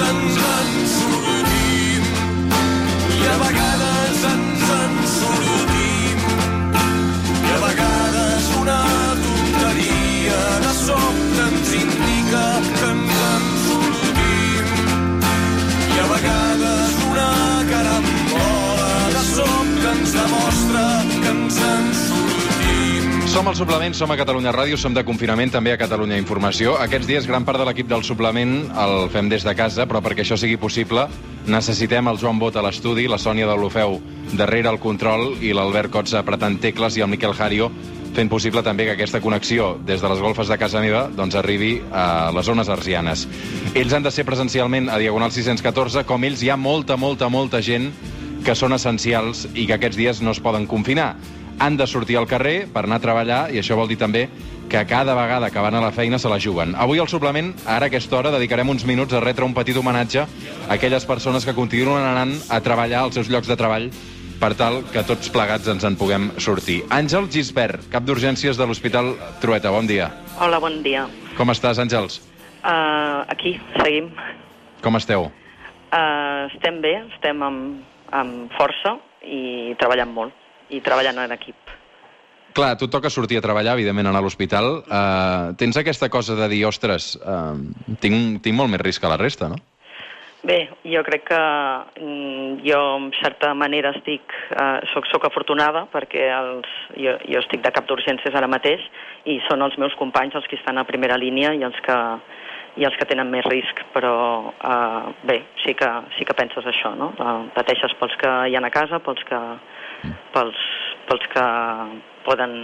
ens en Som al suplement, som a Catalunya Ràdio, som de confinament també a Catalunya Informació. Aquests dies gran part de l'equip del suplement el fem des de casa, però perquè això sigui possible necessitem el Joan Bot a l'estudi, la Sònia de l'Ofeu darrere el control i l'Albert Cots apretant tecles i el Miquel Jario fent possible també que aquesta connexió des de les golfes de casa meva doncs arribi a les zones arsianes. Ells han de ser presencialment a Diagonal 614, com ells hi ha molta, molta, molta gent que són essencials i que aquests dies no es poden confinar han de sortir al carrer per anar a treballar i això vol dir també que cada vegada que van a la feina se la juguen. Avui al suplement, ara a aquesta hora, dedicarem uns minuts a retre un petit homenatge a aquelles persones que continuen anant a treballar als seus llocs de treball per tal que tots plegats ens en puguem sortir. Àngel Gisbert, cap d'urgències de l'Hospital Trueta, bon dia. Hola, bon dia. Com estàs, Àngels? Uh, aquí, seguim. Com esteu? Uh, estem bé, estem amb, amb força i treballant molt, i treballant en equip. Clar, tu toca sortir a treballar, evidentment, a l'hospital. Uh, tens aquesta cosa de dir, ostres, uh, tinc, tinc molt més risc que la resta, no? Bé, jo crec que mm, jo, en certa manera, estic, uh, soc, soc afortunada perquè els, jo, jo estic de cap d'urgències ara mateix i són els meus companys els que estan a primera línia i els que, i els que tenen més risc, però uh, bé, sí que, sí que penses això, no? Uh, pateixes pels que hi ha a casa, pels que, pels, pels que poden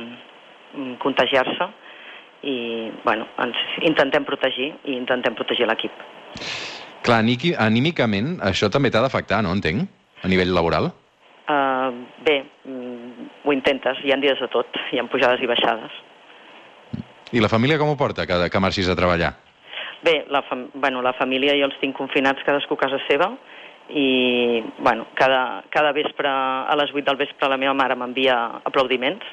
mm, contagiar-se i, bueno, ens intentem protegir i intentem protegir l'equip. Clar, anímicament, això també t'ha d'afectar, no? Entenc? A nivell laboral? Uh, bé, mm, ho intentes, hi ha dies de tot, hi ha pujades i baixades. I la família com ho porta, que, que marxis a treballar? Bé, la, fam bueno, la família jo els tinc confinats cadascú a casa seva i bueno, cada, cada vespre a les 8 del vespre la meva mare m'envia aplaudiments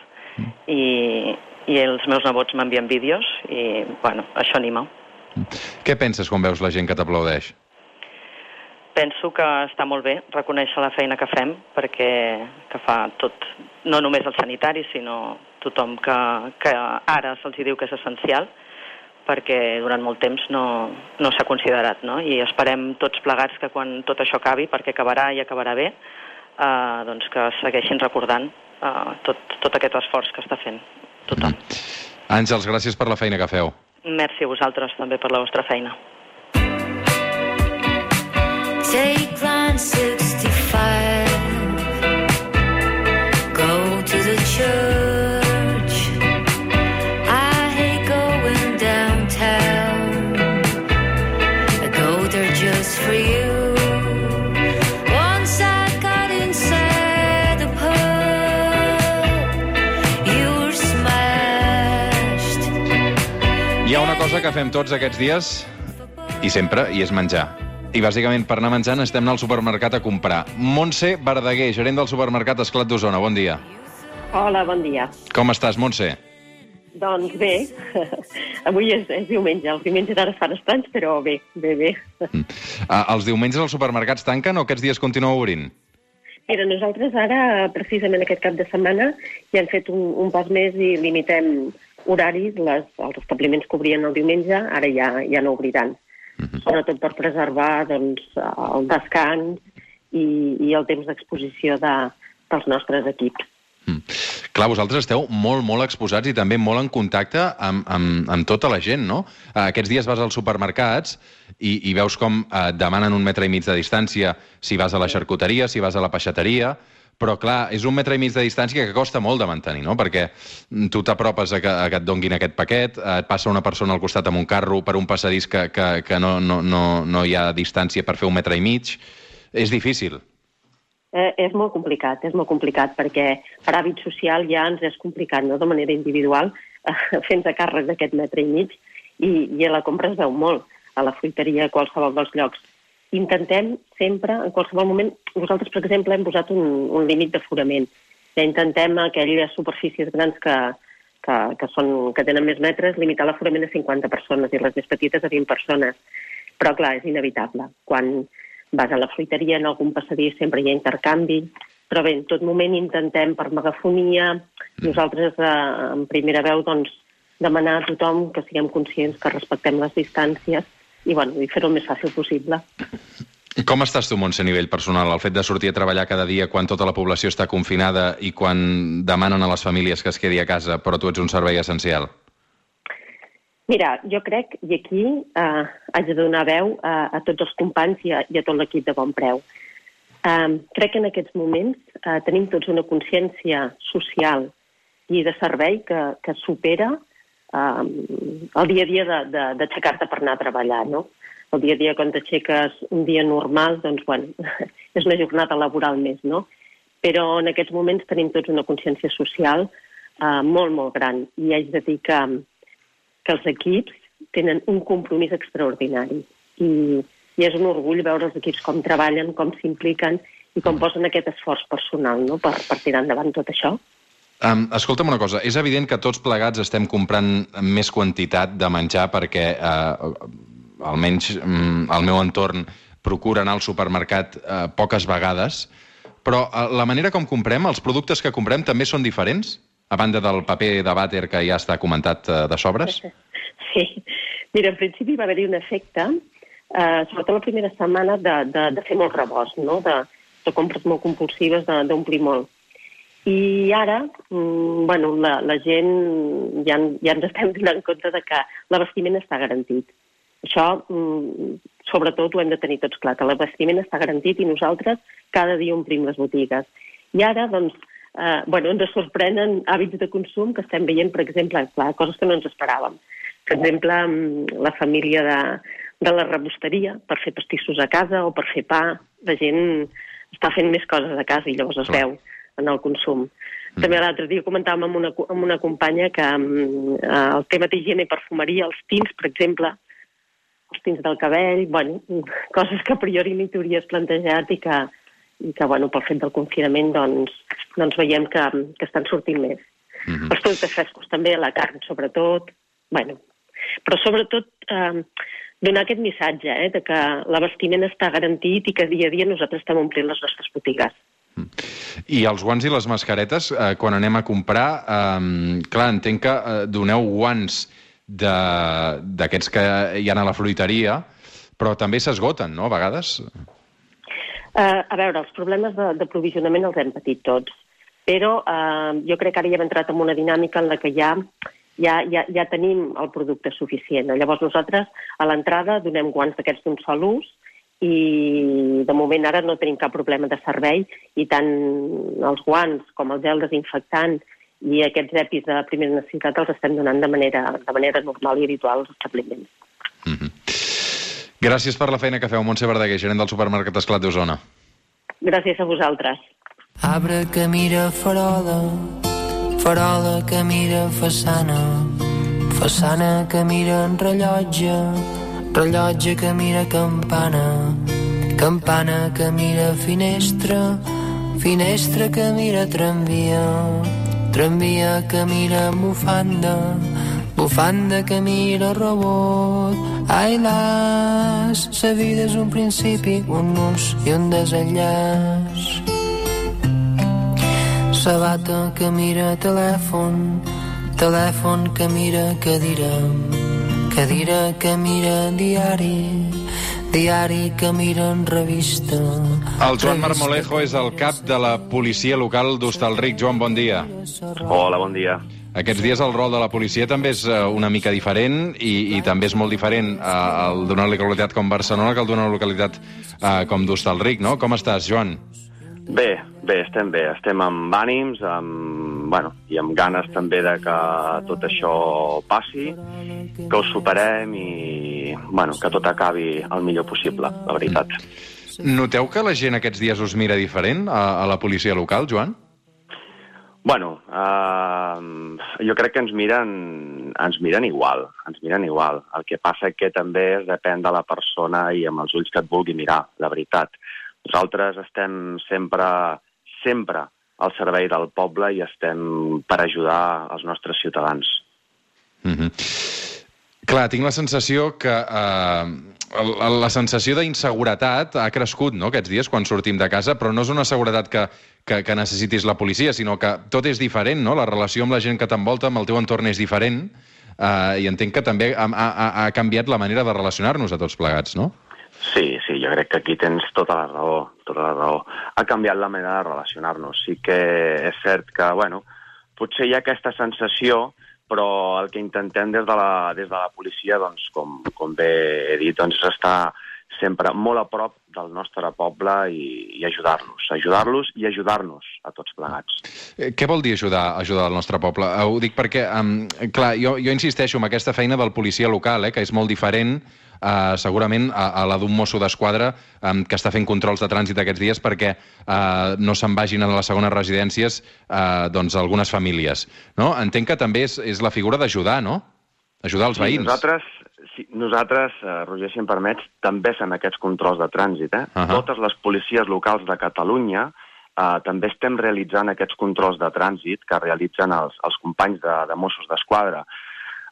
i, i els meus nebots m'envien vídeos i bueno, això anima. Què penses quan veus la gent que t'aplaudeix? Penso que està molt bé reconèixer la feina que fem perquè que fa tot, no només els sanitaris, sinó tothom que, que ara se'ls diu que és essencial perquè durant molt temps no, no s'ha considerat, no? I esperem tots plegats que quan tot això acabi, perquè acabarà i acabarà bé, eh, doncs que segueixin recordant eh, tot, tot aquest esforç que està fent tothom. Àngels, gràcies per la feina que feu. Merci a vosaltres també per la vostra feina. Take line cosa que fem tots aquests dies, i sempre, i és menjar. I bàsicament per anar menjant estem anar al supermercat a comprar. Montse Verdaguer, gerent del supermercat Esclat d'Osona, bon dia. Hola, bon dia. Com estàs, Montse? Doncs bé, avui és, és diumenge. Els diumenges ara fan estranys, però bé, bé, bé. Ah, els diumenges els supermercats tanquen o aquests dies continuen obrint? Mira, nosaltres ara, precisament aquest cap de setmana, ja hem fet un, un pas més i limitem horaris. Les, els establiments que obrien el diumenge, ara ja, ja no obriran. Sobretot per preservar doncs, el descans i, i el temps d'exposició de, dels nostres equips. Clar, vosaltres esteu molt, molt exposats i també molt en contacte amb, amb, amb tota la gent, no? Eh, Aquests dies vas als supermercats i, i veus com eh, demanen un metre i mig de distància si vas a la xarcuteria, si vas a la peixateria, però clar, és un metre i mig de distància que costa molt de mantenir, no? Perquè mm, tu t'apropes a, que, a que et donguin aquest paquet, eh, et passa una persona al costat amb un carro per un passadís que, que, que no, no, no, no hi ha distància per fer un metre i mig. És difícil. Eh, és molt complicat, és molt complicat, perquè per hàbit social ja ens és complicat, no?, de manera individual, eh, fent a càrrec d'aquest metre i mig, i, i a la compra es veu molt, a la fruiteria, a qualsevol dels llocs. Intentem sempre, en qualsevol moment, nosaltres, per exemple, hem posat un, un límit d'aforament. Ja intentem aquelles superfícies grans que, que, que, són, que tenen més metres, limitar l'aforament a 50 persones i les més petites a 20 persones. Però, clar, és inevitable. Quan vas a la fruiteria, en algun passadís sempre hi ha intercanvi, però bé, en tot moment intentem per megafonia, nosaltres eh, en primera veu, doncs, demanar a tothom que siguem conscients que respectem les distàncies i, bueno, i fer-ho el més fàcil possible. I com estàs tu, Montse, a nivell personal? El fet de sortir a treballar cada dia quan tota la població està confinada i quan demanen a les famílies que es quedi a casa, però tu ets un servei essencial? Mira, jo crec, i aquí eh, haig de donar veu a, a tots els companys i a, i a tot l'equip de Bon Preu. Eh, crec que en aquests moments eh, tenim tots una consciència social i de servei que, que supera eh, el dia a dia d'aixecar-te per anar a treballar, no? El dia a dia, quan t'aixeques un dia normal, doncs, bueno, és una jornada laboral més, no? Però en aquests moments tenim tots una consciència social eh, molt, molt gran. I haig de dir que, que els equips tenen un compromís extraordinari. I, i és un orgull veure els equips com treballen, com s'impliquen i com posen aquest esforç personal no? per, per tirar endavant tot això. Um, escolta'm una cosa, és evident que tots plegats estem comprant més quantitat de menjar perquè, uh, almenys um, el meu entorn, procura anar al supermercat uh, poques vegades, però uh, la manera com comprem, els productes que comprem també són diferents? A banda del paper de vàter que ja està comentat uh, de sobres? Sí. Mira, en principi va haver-hi un efecte, eh, sobretot la primera setmana, de, de, de fer molt rebost, no? de, de compres molt compulsives, d'omplir molt. I ara, mm, bueno, la, la gent ja, ja ens estem donant compte de que l'abastiment està garantit. Això, mm, sobretot, ho hem de tenir tots clar, que l'abastiment està garantit i nosaltres cada dia omplim les botigues. I ara, doncs, eh, bueno, ens sorprenen hàbits de consum que estem veient, per exemple, clar, coses que no ens esperàvem. Per exemple, mm, la família de, de la rebosteria per fer pastissos a casa o per fer pa. La gent està fent més coses a casa i llavors es Clar. veu en el consum. També l'altre dia comentàvem amb una, amb una companya que mm, eh, el tema d'higiene i perfumeria, els tints, per exemple, els tints del cabell, bueno, coses que a priori ni t'hauries plantejat i que, i que bueno, pel fet del confinament doncs, doncs veiem que, que estan sortint més. Mhm. Els productes frescos també, la carn sobretot, bueno, però sobretot eh, donar aquest missatge eh, de que l'abastiment està garantit i que dia a dia nosaltres estem omplint les nostres botigues. I els guants i les mascaretes, eh, quan anem a comprar, eh, clar, entenc que eh, doneu guants d'aquests que hi ha a la fruiteria, però també s'esgoten, no?, a vegades. Eh, a veure, els problemes de, de els hem patit tots, però eh, jo crec que ara ja hem entrat en una dinàmica en la que ja, ja, ja, ja tenim el producte suficient. Llavors nosaltres a l'entrada donem guants d'aquests d'un sol ús i de moment ara no tenim cap problema de servei i tant els guants com el gel desinfectant i aquests EPIs de primera necessitat els estem donant de manera, de manera normal i habitual als establiments. Gràcies per la feina que feu, Montse Verdaguer, gerent del supermercat Esclat d'Osona. Gràcies a vosaltres. Arbre que mira farola, farola que mira façana, façana que mira en rellotge, rellotge que mira campana, campana que mira finestra, finestra que mira tramvia, tramvia que mira bufanda, bufanda que mira robot. Ai, las, sa vida és un principi, un nus i un desenllaç. Sabata que mira telèfon, telèfon que mira cadira, cadira que mira diari, diari que mira en revista. El Joan Marmolejo és el cap de la policia local d'Hostalric. Joan, bon dia. Hola, bon dia. Aquests dies el rol de la policia també és eh, una mica diferent i, i també és molt diferent eh, el d'una localitat com Barcelona que el d'una localitat eh, com d'Hostalric, no? Com estàs, Joan? Bé, bé, estem bé. Estem amb ànims, amb, bueno, i amb ganes també de que tot això passi, que ho superem i bueno, que tot acabi el millor possible, la veritat. Noteu que la gent aquests dies us mira diferent a, a la policia local, Joan? Bueno, uh, jo crec que ens miren, ens miren igual, ens miren igual. El que passa que també es depèn de la persona i amb els ulls que et vulgui mirar, la veritat. Nosaltres estem sempre, sempre al servei del poble i estem per ajudar els nostres ciutadans. Mm -hmm. Clar, tinc la sensació que eh, el, la sensació d'inseguretat ha crescut no, aquests dies quan sortim de casa, però no és una seguretat que, que, que necessitis la policia, sinó que tot és diferent, no? La relació amb la gent que t'envolta, amb el teu entorn és diferent, eh, i entenc que també ha, ha, ha canviat la manera de relacionar-nos a tots plegats, no? Sí, sí, crec que aquí tens tota la raó, tota la raó. Ha canviat la manera de relacionar-nos. Sí que és cert que, bueno, potser hi ha aquesta sensació, però el que intentem des de la, des de la policia, doncs, com, com bé he dit, doncs, és estar sempre molt a prop del nostre poble i, i ajudar-los, ajudar-los i ajudar-nos a tots plegats. Eh, Què vol dir ajudar ajudar el nostre poble? Eh, Ho dic perquè, um, clar, jo, jo insisteixo en aquesta feina del policia local, eh, que és molt diferent uh, segurament a, a la d'un mosso d'esquadra um, que està fent controls de trànsit aquests dies perquè uh, no se'n vagin a les segones residències uh, doncs algunes famílies. No? Entenc que també és, és la figura d'ajudar, no? Ajudar els Sí, veïns. nosaltres, sí, nosaltres eh, Roger, si em permets, també fem aquests controls de trànsit. Eh? Ahà. Totes les policies locals de Catalunya eh, també estem realitzant aquests controls de trànsit que realitzen els, els companys de, de Mossos d'Esquadra.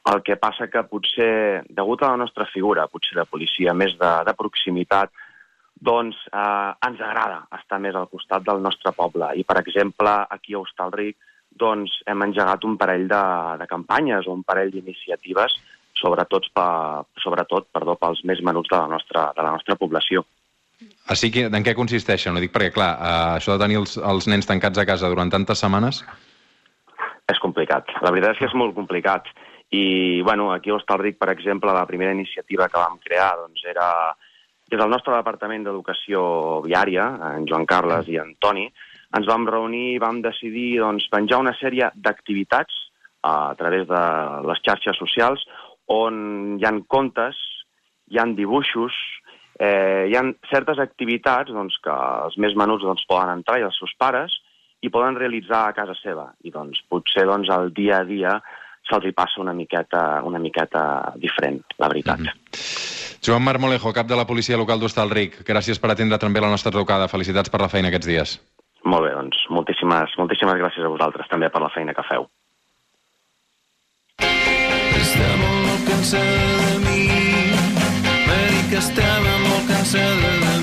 El que passa que potser, degut a la nostra figura, potser de policia més de, de proximitat, doncs eh, ens agrada estar més al costat del nostre poble. I, per exemple, aquí a Hostalric doncs, hem engegat un parell de, de campanyes o un parell d'iniciatives sobretot, pa, sobretot perdó, pels més menuts de la nostra, de la nostra població. Així que, en què consisteixen? Ho dic perquè, clar, uh, això de tenir els, els nens tancats a casa durant tantes setmanes... És complicat. La veritat és que és molt complicat. I, bueno, aquí a Hostalric, per exemple, la primera iniciativa que vam crear doncs, era des del nostre Departament d'Educació Viària, en Joan Carles i en Toni, ens vam reunir i vam decidir doncs, penjar una sèrie d'activitats a través de les xarxes socials on hi han contes, hi han dibuixos, eh, hi han certes activitats doncs, que els més menuts doncs, poden entrar i els seus pares i poden realitzar a casa seva. I doncs, potser doncs, el dia a dia se'ls hi passa una miqueta, una miqueta diferent, la veritat. Mm -hmm. Joan Marmolejo, cap de la policia local d'Hostalric, gràcies per atendre també la nostra trucada. Felicitats per la feina aquests dies. Molt bé, doncs moltíssimes, moltíssimes gràcies a vosaltres també per la feina que feu. Estava molt cansada de mi, va dir que estava molt cansada de mi,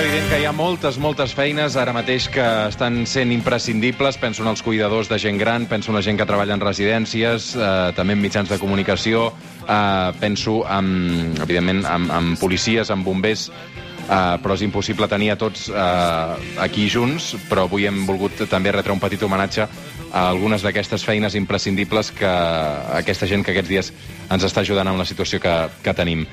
evident que hi ha moltes, moltes feines ara mateix que estan sent imprescindibles. Penso en els cuidadors de gent gran, penso en la gent que treballa en residències, eh, també en mitjans de comunicació, eh, penso, en, evidentment, en, en policies, en bombers, eh, però és impossible tenir a tots eh, aquí junts, però avui hem volgut també retre un petit homenatge a algunes d'aquestes feines imprescindibles que aquesta gent que aquests dies ens està ajudant amb la situació que, que tenim.